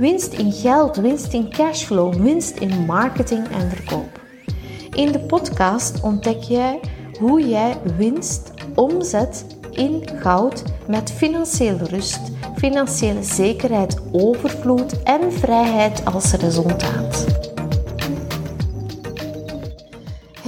winst in geld, winst in cashflow, winst in marketing en verkoop. In de podcast ontdek jij hoe jij winst omzet in goud met financiële rust, financiële zekerheid, overvloed en vrijheid als resultaat.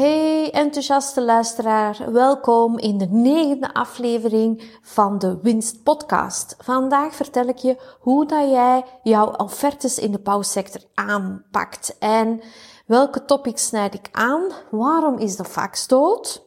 Hey enthousiaste luisteraar, welkom in de negende aflevering van de Winst Podcast. Vandaag vertel ik je hoe dat jij jouw offertes in de bouwsector aanpakt en welke topics snijd ik aan, waarom is de fax dood,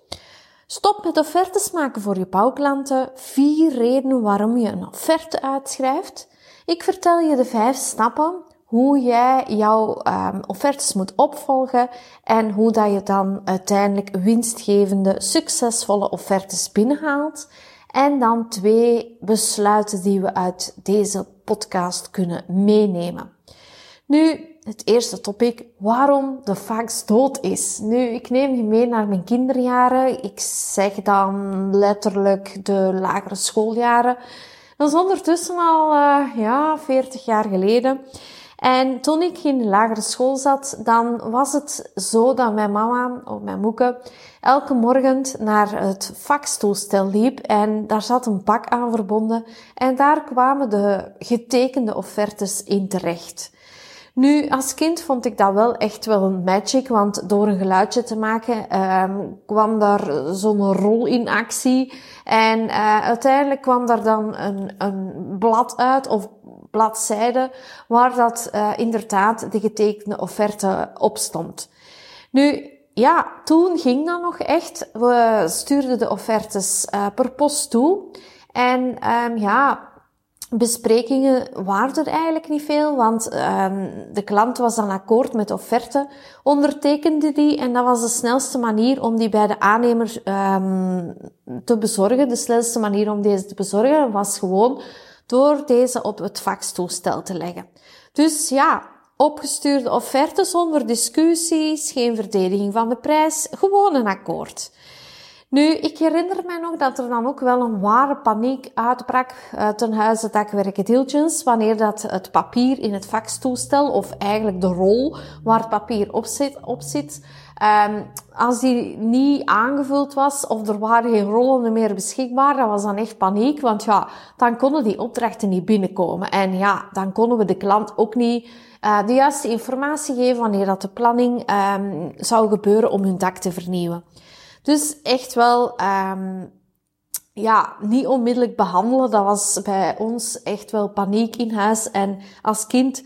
Stop met offertes maken voor je bouwklanten. Vier redenen waarom je een offerte uitschrijft. Ik vertel je de vijf stappen hoe jij jouw um, offertes moet opvolgen en hoe dat je dan uiteindelijk winstgevende, succesvolle offertes binnenhaalt. En dan twee besluiten die we uit deze podcast kunnen meenemen. Nu, het eerste topic, waarom de fax dood is. Nu, ik neem je mee naar mijn kinderjaren. Ik zeg dan letterlijk de lagere schooljaren. Dat is ondertussen al, uh, ja, 40 jaar geleden. En toen ik in de lagere school zat, dan was het zo dat mijn mama, of mijn moeke, elke morgen naar het faxtoestel liep en daar zat een pak aan verbonden en daar kwamen de getekende offertes in terecht. Nu, als kind vond ik dat wel echt wel een magic, want door een geluidje te maken um, kwam daar zo'n rol in actie. En uh, uiteindelijk kwam daar dan een, een blad uit, of bladzijde, waar dat uh, inderdaad de getekende offerte op stond. Nu, ja, toen ging dat nog echt. We stuurden de offertes uh, per post toe. En um, ja, besprekingen waren er eigenlijk niet veel, want um, de klant was dan akkoord met de offerte, ondertekende die en dat was de snelste manier om die bij de aannemer um, te bezorgen. De snelste manier om deze te bezorgen was gewoon door deze op het faxtoestel te leggen. Dus ja, opgestuurde offerte zonder discussies, geen verdediging van de prijs, gewoon een akkoord. Nu, ik herinner mij nog dat er dan ook wel een ware paniek uitbrak ten huize dakwerken Dilgens, wanneer dat het papier in het faxtoestel, of eigenlijk de rol waar het papier op zit, op zit um, als die niet aangevuld was, of er waren geen rollen meer beschikbaar, dat was dan echt paniek, want ja, dan konden die opdrachten niet binnenkomen. En ja, dan konden we de klant ook niet uh, de juiste informatie geven wanneer dat de planning um, zou gebeuren om hun dak te vernieuwen. Dus echt wel, um, ja, niet onmiddellijk behandelen. Dat was bij ons echt wel paniek in huis. En als kind,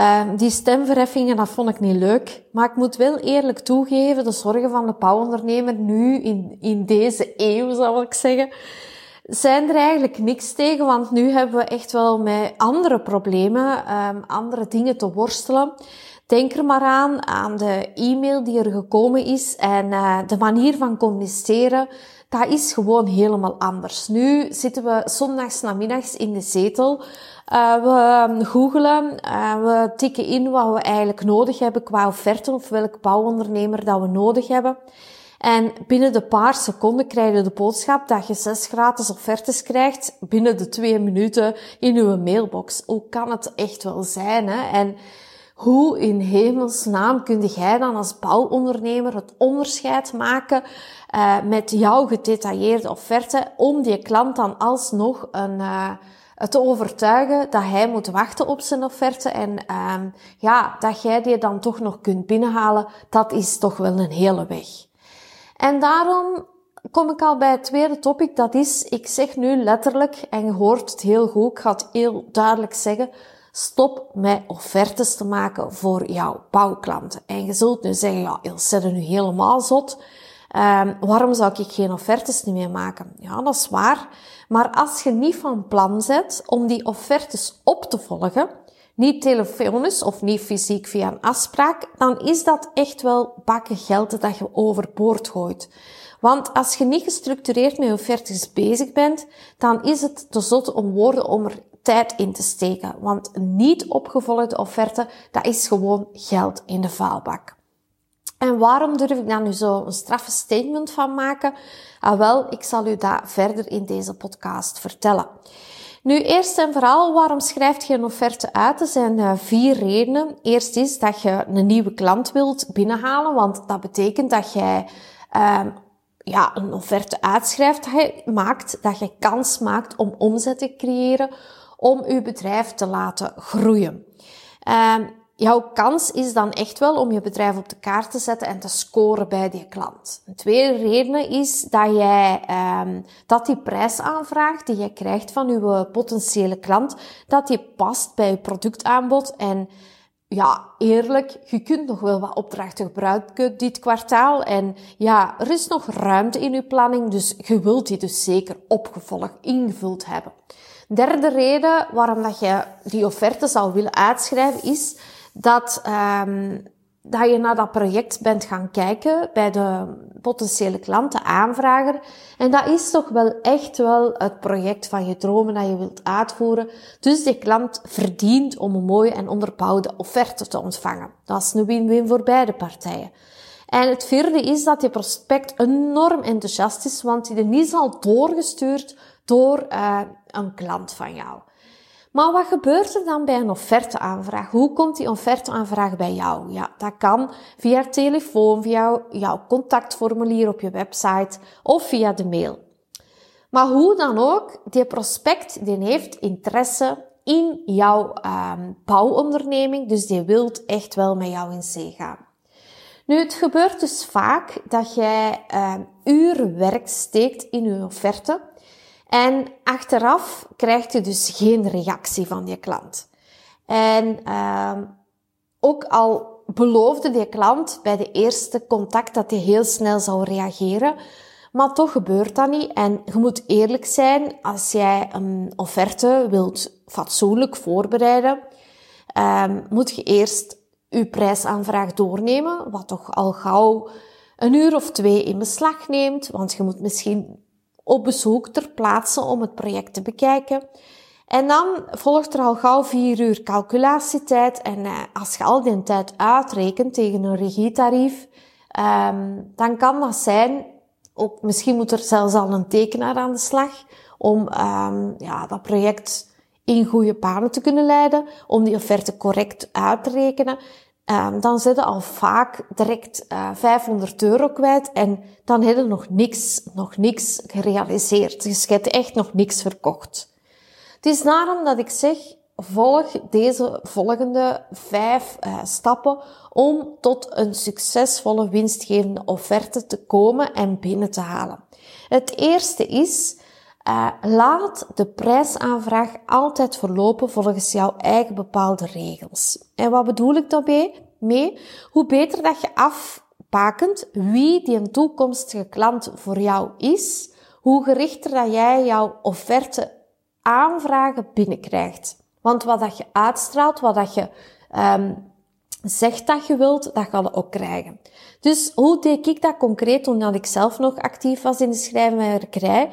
um, die stemverheffingen, dat vond ik niet leuk. Maar ik moet wel eerlijk toegeven, de zorgen van de bouwondernemer nu, in, in deze eeuw, zou ik zeggen, zijn er eigenlijk niks tegen. Want nu hebben we echt wel met andere problemen, um, andere dingen te worstelen. Denk er maar aan, aan de e-mail die er gekomen is en uh, de manier van communiceren. Dat is gewoon helemaal anders. Nu zitten we zondags namiddags in de zetel. Uh, we googelen, uh, we tikken in wat we eigenlijk nodig hebben qua offerte of welk bouwondernemer dat we nodig hebben. En binnen de paar seconden krijg je de boodschap dat je zes gratis offertes krijgt binnen de twee minuten in uw mailbox. Hoe kan het echt wel zijn, hè? En hoe in hemelsnaam kun jij dan als bouwondernemer het onderscheid maken uh, met jouw gedetailleerde offerte om die klant dan alsnog een, uh, te overtuigen dat hij moet wachten op zijn offerte en uh, ja, dat jij die dan toch nog kunt binnenhalen, dat is toch wel een hele weg. En daarom kom ik al bij het tweede topic, dat is, ik zeg nu letterlijk, en je hoort het heel goed, ik ga het heel duidelijk zeggen, Stop met offertes te maken voor jouw bouwklanten. En je zult nu zeggen, ja, Ilse, nu helemaal zot. Um, waarom zou ik geen offertes niet meer maken? Ja, dat is waar. Maar als je niet van plan zet om die offertes op te volgen, niet telefonisch of niet fysiek via een afspraak, dan is dat echt wel bakken geld dat je overboord gooit. Want als je niet gestructureerd met offertes bezig bent, dan is het te zot om woorden om er tijd in te steken. Want niet opgevolgde offerte, dat is gewoon geld in de vuilbak. En waarom durf ik daar nu zo een straffe statement van maken? Ah wel, ik zal u dat verder in deze podcast vertellen. Nu, eerst en vooral, waarom schrijf je een offerte uit? Er zijn uh, vier redenen. Eerst is dat je een nieuwe klant wilt binnenhalen, want dat betekent dat jij uh, ja, een offerte uitschrijft, dat je maakt, dat je kans maakt om omzet te creëren, om je bedrijf te laten groeien. Uh, jouw kans is dan echt wel om je bedrijf op de kaart te zetten en te scoren bij die klant. Een tweede reden is dat jij um, dat die prijsaanvraag die jij krijgt van je potentiële klant, dat die past bij je productaanbod en ja, eerlijk, je kunt nog wel wat opdrachten gebruiken dit kwartaal. En ja, er is nog ruimte in je planning, dus je wilt die dus zeker opgevolgd ingevuld hebben. Derde reden waarom dat je die offerte zou willen uitschrijven is dat, um, dat je naar dat project bent gaan kijken bij de potentiële klant, de aanvrager. En dat is toch wel echt wel het project van je dromen dat je wilt uitvoeren. Dus die klant verdient om een mooie en onderbouwde offerte te ontvangen. Dat is een win-win voor beide partijen. En het vierde is dat je prospect enorm enthousiast is, want die is al doorgestuurd door uh, een klant van jou. Maar wat gebeurt er dan bij een offerteaanvraag? Hoe komt die offerteaanvraag bij jou? Ja, dat kan via telefoon, via jouw contactformulier op je website of via de mail. Maar hoe dan ook, die prospect die heeft interesse in jouw um, bouwonderneming, dus die wilt echt wel met jou in zee gaan. Nu, het gebeurt dus vaak dat jij uh, uren werk steekt in je offerte en achteraf krijg je dus geen reactie van je klant. En uh, ook al beloofde die klant bij de eerste contact dat hij heel snel zou reageren, maar toch gebeurt dat niet. En je moet eerlijk zijn, als jij een offerte wilt fatsoenlijk voorbereiden, um, moet je eerst je prijsaanvraag doornemen, wat toch al gauw een uur of twee in beslag neemt, want je moet misschien op bezoek ter plaatse om het project te bekijken. En dan volgt er al gauw vier uur calculatietijd. En eh, als je al die tijd uitrekent tegen een regietarief, um, dan kan dat zijn, ook, misschien moet er zelfs al een tekenaar aan de slag, om um, ja, dat project in goede banen te kunnen leiden, om die offerte correct uit te rekenen. Um, dan zit je al vaak direct uh, eh, 500 euro kwijt en dan heb je nog niks, nog niks gerealiseerd. Dus je hebt echt nog niks verkocht. Het is daarom dat ik zeg, volg deze volgende vijf uh, stappen om tot een succesvolle winstgevende offerte te komen en binnen te halen. Het eerste is, uh, laat de prijsaanvraag altijd verlopen volgens jouw eigen bepaalde regels. En wat bedoel ik daarbij? Mee? Hoe beter dat je afbakent wie die een toekomstige klant voor jou is, hoe gerichter dat jij jouw offerte aanvragen binnenkrijgt. Want wat dat je uitstraalt, wat dat je um, zegt dat je wilt, dat ga je ook krijgen. Dus hoe deed ik dat concreet omdat ik zelf nog actief was in de schrijfwerkerij?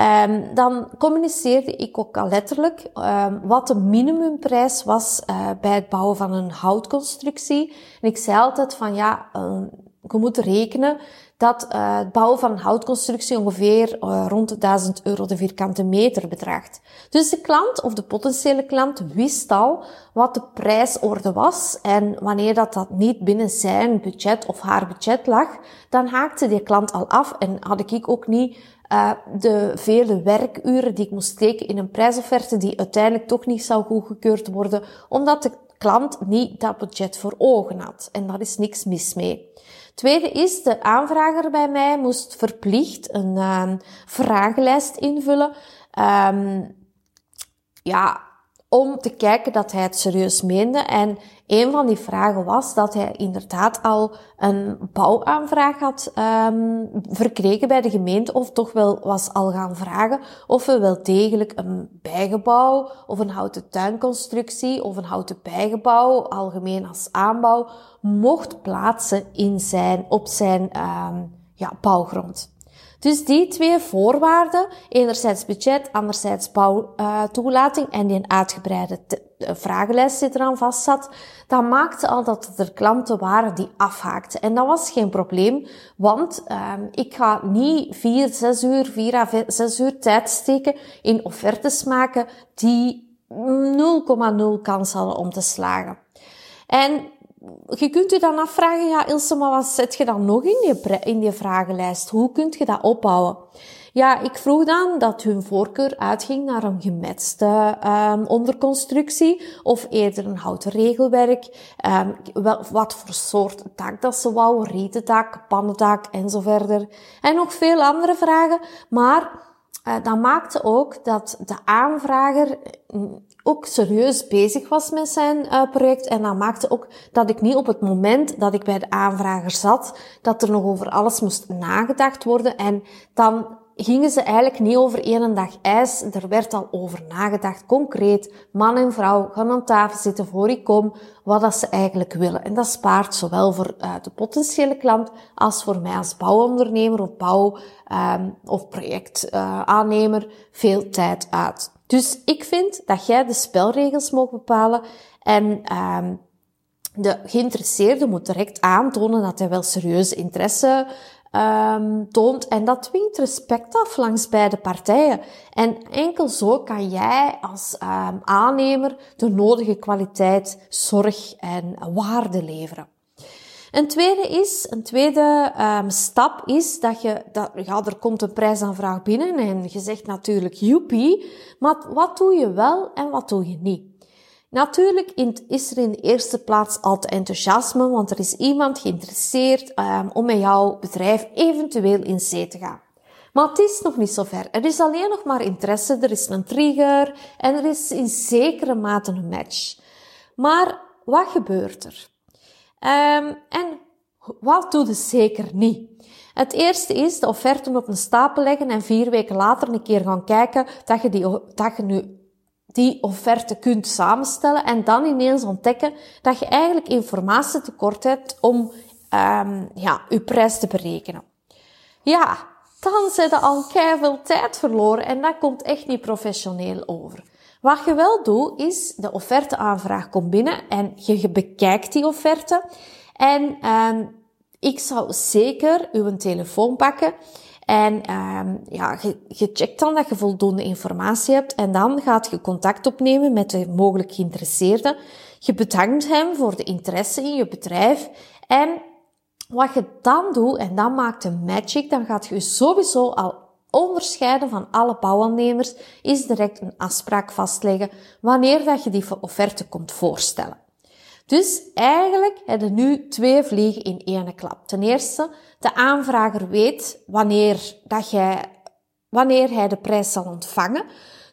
Um, dan communiceerde ik ook al letterlijk um, wat de minimumprijs was uh, bij het bouwen van een houtconstructie. En ik zei altijd van ja, uh, je moet rekenen dat uh, het bouwen van een houtconstructie ongeveer uh, rond de 1000 euro de vierkante meter bedraagt. Dus de klant of de potentiële klant wist al wat de prijsorde was en wanneer dat, dat niet binnen zijn budget of haar budget lag, dan haakte die klant al af en had ik ook niet uh, de vele werkuren die ik moest steken in een prijsofferte die uiteindelijk toch niet zou goedgekeurd worden, omdat de klant niet dat budget voor ogen had. En daar is niks mis mee. Tweede is, de aanvrager bij mij moest verplicht een uh, vragenlijst invullen. Um, ja, om te kijken dat hij het serieus meende. En een van die vragen was dat hij inderdaad al een bouwaanvraag had um, verkregen bij de gemeente, of toch wel was al gaan vragen of hij wel degelijk een bijgebouw of een houten tuinconstructie of een houten bijgebouw, algemeen als aanbouw, mocht plaatsen in zijn, op zijn um, ja, bouwgrond. Dus die twee voorwaarden, enerzijds budget, anderzijds bouwtoelating uh, en die uitgebreide vragenlijst die eraan vast zat, dat maakte al dat er klanten waren die afhaakten. En dat was geen probleem, want uh, ik ga niet vier, zes uur, vier à zes uur tijd steken in offertes maken die 0,0 kans hadden om te slagen. En je kunt u dan afvragen, ja Ilse, maar wat zet je dan nog in die, in vragenlijst? Hoe kunt je dat opbouwen? Ja, ik vroeg dan dat hun voorkeur uitging naar een gemetste um, onderconstructie of eerder een houten regelwerk. Um, wel, wat voor soort dak dat ze wou, rieten dak, pannendak en zo verder. En nog veel andere vragen, maar uh, dat maakte ook dat de aanvrager mm, ook serieus bezig was met zijn uh, project. En dat maakte ook dat ik niet op het moment dat ik bij de aanvrager zat, dat er nog over alles moest nagedacht worden. En dan gingen ze eigenlijk niet over één dag ijs. Er werd al over nagedacht, concreet. Man en vrouw gaan aan tafel zitten voor ik kom, wat dat ze eigenlijk willen. En dat spaart zowel voor uh, de potentiële klant als voor mij als bouwondernemer of bouw- um, of projectaannemer uh, veel tijd uit. Dus ik vind dat jij de spelregels mag bepalen en um, de geïnteresseerde moet direct aantonen dat hij wel serieus interesse um, toont. En dat dwingt respect af langs beide partijen. En enkel zo kan jij als um, aannemer de nodige kwaliteit, zorg en waarde leveren. Een tweede is, een tweede um, stap is dat je, dat, ja, er komt een prijsaanvraag binnen en je zegt natuurlijk joepie, maar wat doe je wel en wat doe je niet? Natuurlijk is er in de eerste plaats altijd enthousiasme, want er is iemand geïnteresseerd um, om met jouw bedrijf eventueel in zee te gaan. Maar het is nog niet zo ver. Er is alleen nog maar interesse, er is een trigger en er is in zekere mate een match. Maar wat gebeurt er? Um, en wat doe je zeker niet? Het eerste is de offerten op een stapel leggen en vier weken later een keer gaan kijken dat je, die, dat je nu die offerte kunt samenstellen en dan ineens ontdekken dat je eigenlijk informatie tekort hebt om um, ja, je prijs te berekenen. Ja, dan zit je al veel tijd verloren en dat komt echt niet professioneel over. Wat je wel doet, is de offerteaanvraag komt binnen en je bekijkt die offerte. En um, ik zou zeker uw telefoon pakken en um, ja, je, je checkt dan dat je voldoende informatie hebt en dan gaat je contact opnemen met de mogelijk geïnteresseerde. Je bedankt hem voor de interesse in je bedrijf en wat je dan doet, en dan maakt een magic, dan gaat je sowieso al onderscheiden van alle bouwaannemers, is direct een afspraak vastleggen wanneer dat je die offerte komt voorstellen. Dus eigenlijk hebben nu twee vliegen in één klap. Ten eerste, de aanvrager weet wanneer, dat jij, wanneer hij de prijs zal ontvangen.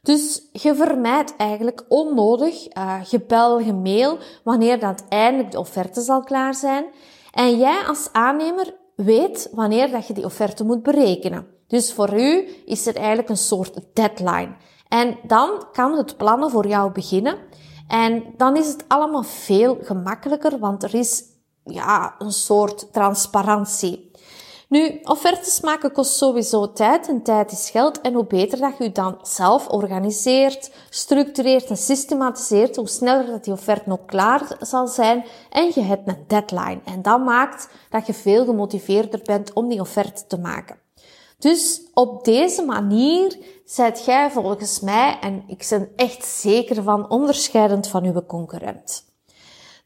Dus je vermijdt eigenlijk onnodig uh, gebel, gemail, wanneer dat eindelijk de offerte zal klaar zijn. En jij als aannemer weet wanneer dat je die offerte moet berekenen. Dus voor u is er eigenlijk een soort deadline. En dan kan het plannen voor jou beginnen. En dan is het allemaal veel gemakkelijker, want er is ja, een soort transparantie. Nu, offertes maken kost sowieso tijd en tijd is geld. En hoe beter dat je dan zelf organiseert, structureert en systematiseert, hoe sneller dat die offerte ook klaar zal zijn en je hebt een deadline. En dat maakt dat je veel gemotiveerder bent om die offerte te maken. Dus op deze manier zijt jij volgens mij, en ik ben echt zeker van, onderscheidend van uw concurrent.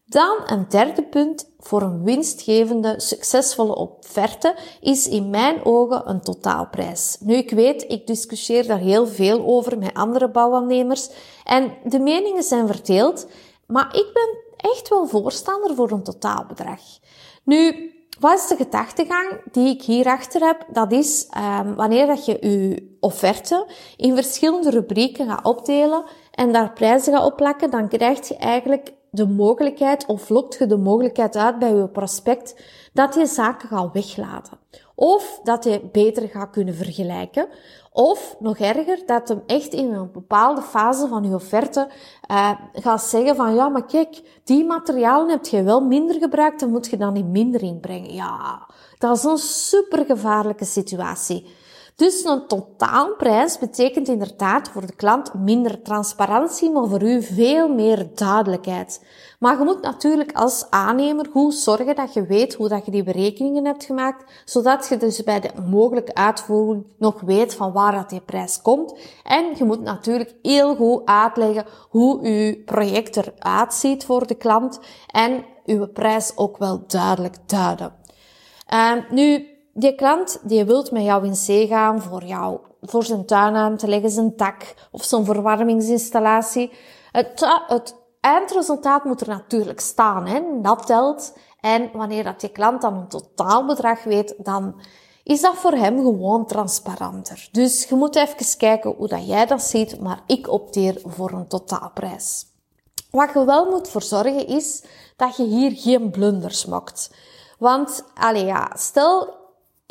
Dan een derde punt voor een winstgevende, succesvolle offerte is in mijn ogen een totaalprijs. Nu, ik weet, ik discussieer daar heel veel over met andere bouwaannemers en de meningen zijn verdeeld, maar ik ben echt wel voorstander voor een totaalbedrag. Nu, wat is de gedachtegang die ik hierachter heb? Dat is um, wanneer dat je je offerte in verschillende rubrieken gaat opdelen en daar prijzen gaat opplakken, dan krijg je eigenlijk de mogelijkheid of lokt je de mogelijkheid uit bij je prospect dat je zaken gaat weglaten. Of dat je beter gaat kunnen vergelijken. Of nog erger, dat hem echt in een bepaalde fase van je offerte uh, gaat zeggen van ja, maar kijk, die materialen heb je wel minder gebruikt, dan moet je dan niet minder inbrengen. Ja, dat is een super gevaarlijke situatie. Dus een totaalprijs betekent inderdaad voor de klant minder transparantie, maar voor u veel meer duidelijkheid. Maar je moet natuurlijk als aannemer goed zorgen dat je weet hoe dat je die berekeningen hebt gemaakt, zodat je dus bij de mogelijke uitvoering nog weet van waar dat die prijs komt. En je moet natuurlijk heel goed uitleggen hoe uw project eruit ziet voor de klant en uw prijs ook wel duidelijk duiden. Uh, nu, die klant die wilt met jou in zee gaan voor jou, voor zijn tuin aan te leggen, zijn dak of zo'n verwarmingsinstallatie. Het, het eindresultaat moet er natuurlijk staan, hè. dat telt. En wanneer dat je klant dan een totaalbedrag weet, dan is dat voor hem gewoon transparanter. Dus je moet even kijken hoe dat jij dat ziet, maar ik opteer voor een totaalprijs. Wat je wel moet voor zorgen is dat je hier geen blunders maakt. Want, allee ja, stel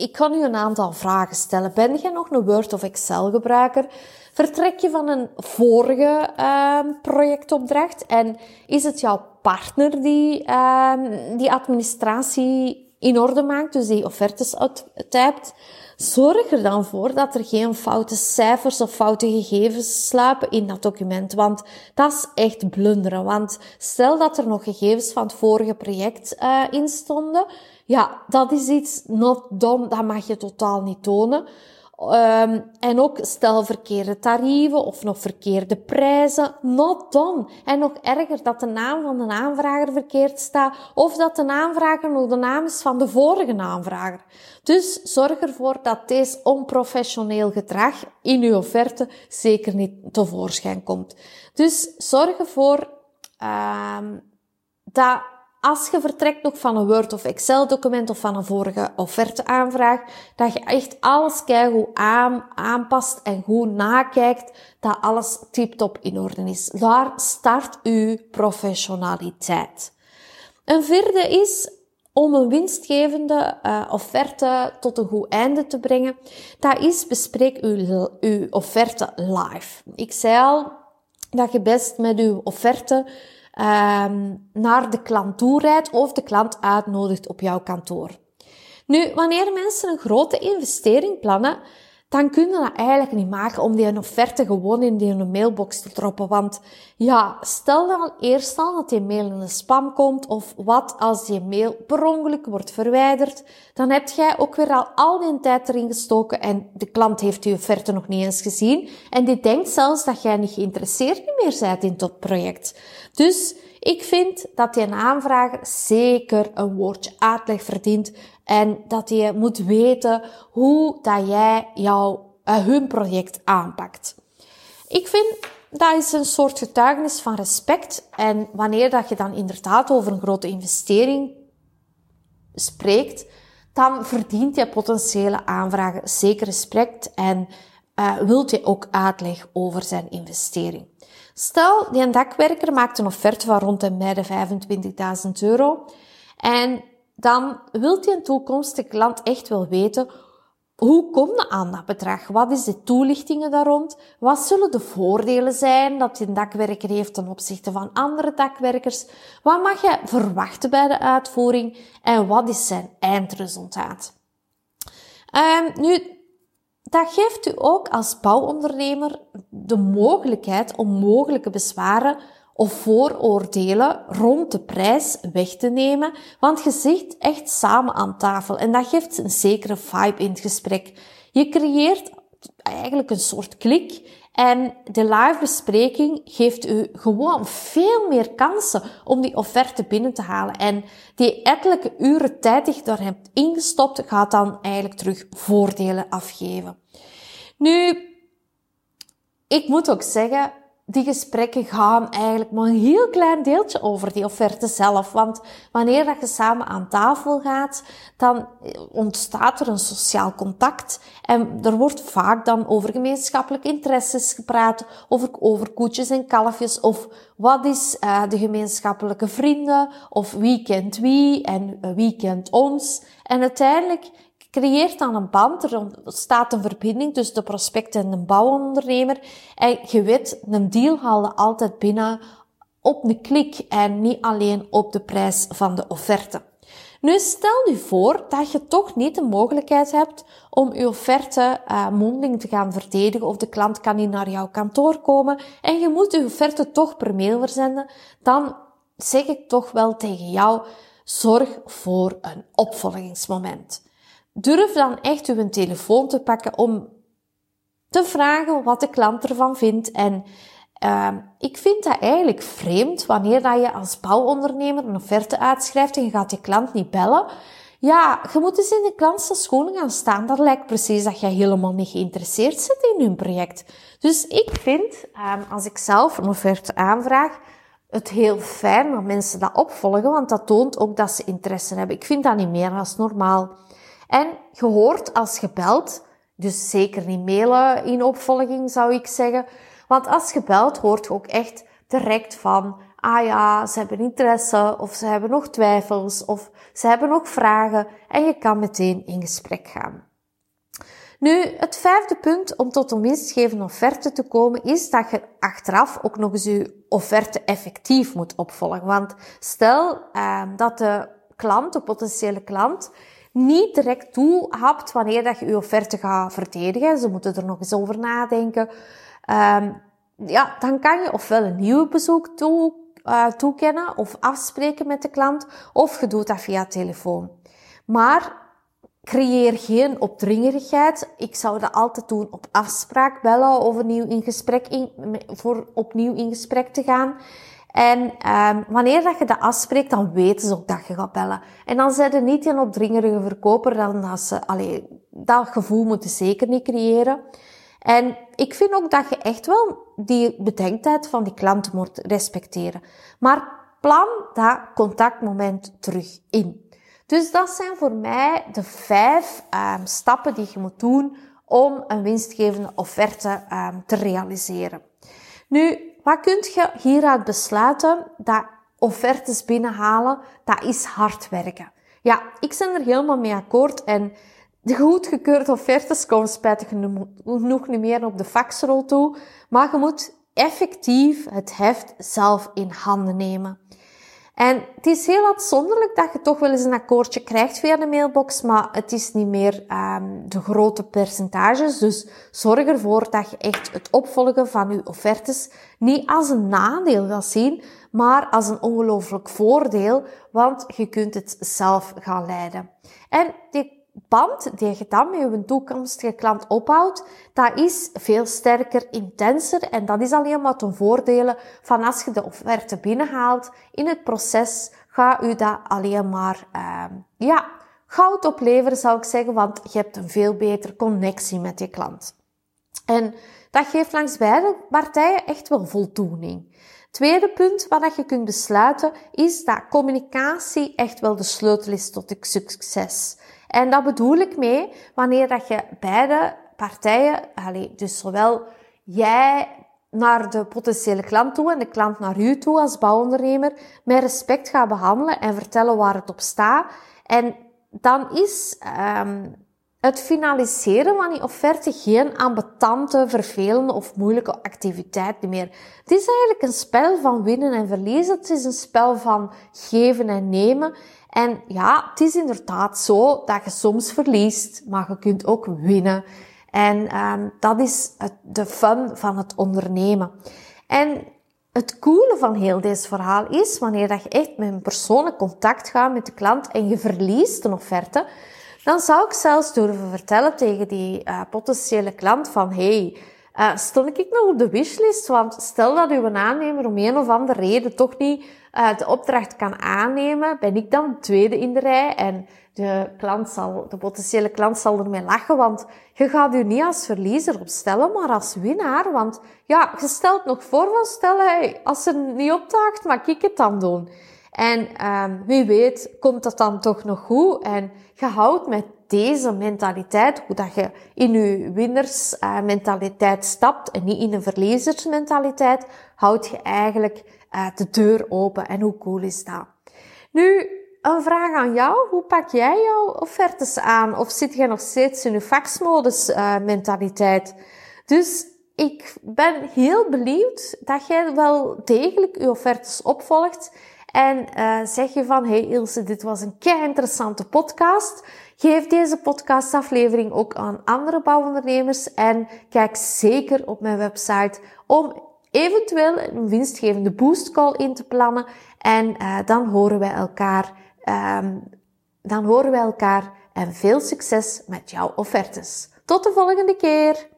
ik kan u een aantal vragen stellen. Ben je nog een Word of Excel gebruiker? Vertrek je van een vorige uh, projectopdracht en is het jouw partner die uh, die administratie in orde maakt, dus die offertes uittypt? Zorg er dan voor dat er geen foute cijfers of foute gegevens sluipen in dat document, want dat is echt blunderen. Want stel dat er nog gegevens van het vorige project uh, in stonden, ja, dat is iets not done, dat mag je totaal niet tonen. Um, en ook stel verkeerde tarieven of nog verkeerde prijzen, not done. En nog erger dat de naam van de aanvrager verkeerd staat of dat de aanvrager nog de naam is van de vorige aanvrager. Dus zorg ervoor dat deze onprofessioneel gedrag in uw offerte zeker niet tevoorschijn komt. Dus zorg ervoor um, dat als je vertrekt nog van een Word of Excel document of van een vorige offerteaanvraag, dat je echt alles keigoed aan, aanpast en goed nakijkt dat alles tip-top in orde is. Daar start uw professionaliteit. Een vierde is om een winstgevende uh, offerte tot een goed einde te brengen. Dat is bespreek uw, uw offerte live. Ik zei al dat je best met uw offerte um, naar de klant toe rijdt of de klant uitnodigt op jouw kantoor. Nu, wanneer mensen een grote investering plannen, dan kunnen dat eigenlijk niet maken om die offerte gewoon in die mailbox te droppen. Want ja, stel dan eerst al dat die mail in een spam komt, of wat als die mail per ongeluk wordt verwijderd, dan heb jij ook weer al al die tijd erin gestoken en de klant heeft die offerte nog niet eens gezien en die denkt zelfs dat jij niet geïnteresseerd meer bent in dat project. Dus ik vind dat die aanvrager zeker een woordje uitleg verdient en dat je moet weten hoe dat jij jouw, uh, hun project aanpakt. Ik vind dat is een soort getuigenis van respect. En wanneer dat je dan inderdaad over een grote investering spreekt, dan verdient je potentiële aanvrager zeker respect en uh, wilt je ook uitleg over zijn investering. Stel, die dakwerker maakt een offerte van rond en bij de 25.000 euro en dan wilt je een toekomstige klant echt wel weten hoe kom je aan dat bedrag? Wat is de toelichtingen daar rond? Wat zullen de voordelen zijn dat je een dakwerker heeft ten opzichte van andere dakwerkers? Wat mag je verwachten bij de uitvoering? En wat is zijn eindresultaat? Um, nu, dat geeft u ook als bouwondernemer de mogelijkheid om mogelijke bezwaren of vooroordelen rond de prijs weg te nemen, want je zit echt samen aan tafel en dat geeft een zekere vibe in het gesprek. Je creëert eigenlijk een soort klik en de live bespreking geeft u gewoon veel meer kansen om die offerte binnen te halen. En die ettelijke uren tijd die je daar hebt ingestopt, gaat dan eigenlijk terug voordelen afgeven. Nu, ik moet ook zeggen, die gesprekken gaan eigenlijk maar een heel klein deeltje over die offerte zelf. Want wanneer dat je samen aan tafel gaat, dan ontstaat er een sociaal contact. En er wordt vaak dan over gemeenschappelijke interesses gepraat, over, over koetjes en kalfjes, of wat is uh, de gemeenschappelijke vrienden, of wie kent wie en wie kent ons. En uiteindelijk creëert dan een band. Er ontstaat een verbinding tussen de prospect en de bouwondernemer. En je weet, een deal haalde altijd binnen op een klik en niet alleen op de prijs van de offerte. Nu stel je voor dat je toch niet de mogelijkheid hebt om je offerte uh, mondeling te gaan verdedigen of de klant kan niet naar jouw kantoor komen en je moet je offerte toch per mail verzenden, dan zeg ik toch wel tegen jou, zorg voor een opvolgingsmoment. Durf dan echt uw telefoon te pakken om te vragen wat de klant ervan vindt. En uh, ik vind dat eigenlijk vreemd wanneer dat je als bouwondernemer een offerte uitschrijft en je gaat je klant niet bellen. Ja, je moet eens in de klantse schoenen gaan staan. Dat lijkt precies dat je helemaal niet geïnteresseerd zit in hun project. Dus ik vind, um, als ik zelf een offerte aanvraag, het heel fijn dat mensen dat opvolgen, want dat toont ook dat ze interesse hebben. Ik vind dat niet meer als normaal. En je hoort als je belt, dus zeker niet mailen in opvolging zou ik zeggen. Want als je belt hoort je ook echt direct van, ah ja, ze hebben interesse of ze hebben nog twijfels of ze hebben nog vragen en je kan meteen in gesprek gaan. Nu, het vijfde punt om tot een winstgevende offerte te komen is dat je achteraf ook nog eens je offerte effectief moet opvolgen. Want stel eh, dat de klant, de potentiële klant, niet direct toehapt wanneer dat je je offerte gaat verdedigen. Ze moeten er nog eens over nadenken. Um, ja, dan kan je ofwel een nieuw bezoek toe, uh, toekennen of afspreken met de klant, of je doet dat via telefoon. Maar creëer geen opdringerigheid. Ik zou dat altijd doen op afspraak bellen of opnieuw in gesprek in, voor opnieuw in gesprek te gaan. En um, wanneer dat je dat afspreekt, dan weten ze ook dat je gaat bellen. En dan zijn er niet een opdringerige verkoper, dan dat ze, allee, dat gevoel moeten zeker niet creëren. En ik vind ook dat je echt wel die bedenktijd van die klant moet respecteren. Maar plan dat contactmoment terug in. Dus dat zijn voor mij de vijf um, stappen die je moet doen om een winstgevende offerte um, te realiseren. Nu, wat kunt je hieruit besluiten? Dat offertes binnenhalen, dat is hard werken. Ja, ik ben er helemaal mee akkoord en de goedgekeurde offertes komen spijtig genoeg niet meer op de faxrol toe, maar je moet effectief het heft zelf in handen nemen. En het is heel uitzonderlijk dat je toch wel eens een akkoordje krijgt via de mailbox, maar het is niet meer um, de grote percentages. Dus zorg ervoor dat je echt het opvolgen van je offertes niet als een nadeel gaat zien, maar als een ongelooflijk voordeel, want je kunt het zelf gaan leiden. En die band die je dan met je toekomstige klant opbouwt, dat is veel sterker, intenser en dat is alleen maar ten voordele van als je de offerte binnenhaalt. In het proces ga u dat alleen maar, uh, ja, goud opleveren zou ik zeggen, want je hebt een veel betere connectie met je klant. En dat geeft langs beide partijen echt wel voldoening. Tweede punt wat je kunt besluiten is dat communicatie echt wel de sleutel is tot succes. En dat bedoel ik mee wanneer dat je beide partijen, dus zowel jij naar de potentiële klant toe en de klant naar u toe als bouwondernemer, met respect gaat behandelen en vertellen waar het op staat. En dan is um, het finaliseren van die offerte geen ambetante, vervelende of moeilijke activiteit meer. Het is eigenlijk een spel van winnen en verliezen. Het is een spel van geven en nemen. En ja, het is inderdaad zo dat je soms verliest, maar je kunt ook winnen. En um, dat is de fun van het ondernemen. En het coole van heel deze verhaal is, wanneer dat je echt met een persoonlijk contact gaat met de klant en je verliest een offerte, dan zou ik zelfs durven vertellen tegen die uh, potentiële klant van, hey, uh, stel ik nog op de wishlist? Want stel dat uw aannemer om een of andere reden toch niet uh, de opdracht kan aannemen, ben ik dan tweede in de rij en de klant zal, de potentiële klant zal ermee lachen, want je gaat u niet als verliezer opstellen, maar als winnaar. Want ja, je stelt nog voor van stel, hey, als ze niet opdaagt, mag ik het dan doen. En um, wie weet komt dat dan toch nog goed en je houdt met deze mentaliteit, hoe dat je in je winnersmentaliteit stapt en niet in een verliezersmentaliteit, houd je eigenlijk uh, de deur open. En hoe cool is dat? Nu, een vraag aan jou. Hoe pak jij jouw offertes aan? Of zit jij nog steeds in je faxmodus uh, mentaliteit? Dus ik ben heel benieuwd dat jij wel degelijk je offertes opvolgt. En uh, zeg je van, hey Ilse, dit was een kei interessante podcast. Geef deze podcastaflevering ook aan andere bouwondernemers en kijk zeker op mijn website om eventueel een winstgevende boostcall in te plannen. En uh, dan horen wij elkaar, um, dan horen wij elkaar en veel succes met jouw offertes. Tot de volgende keer!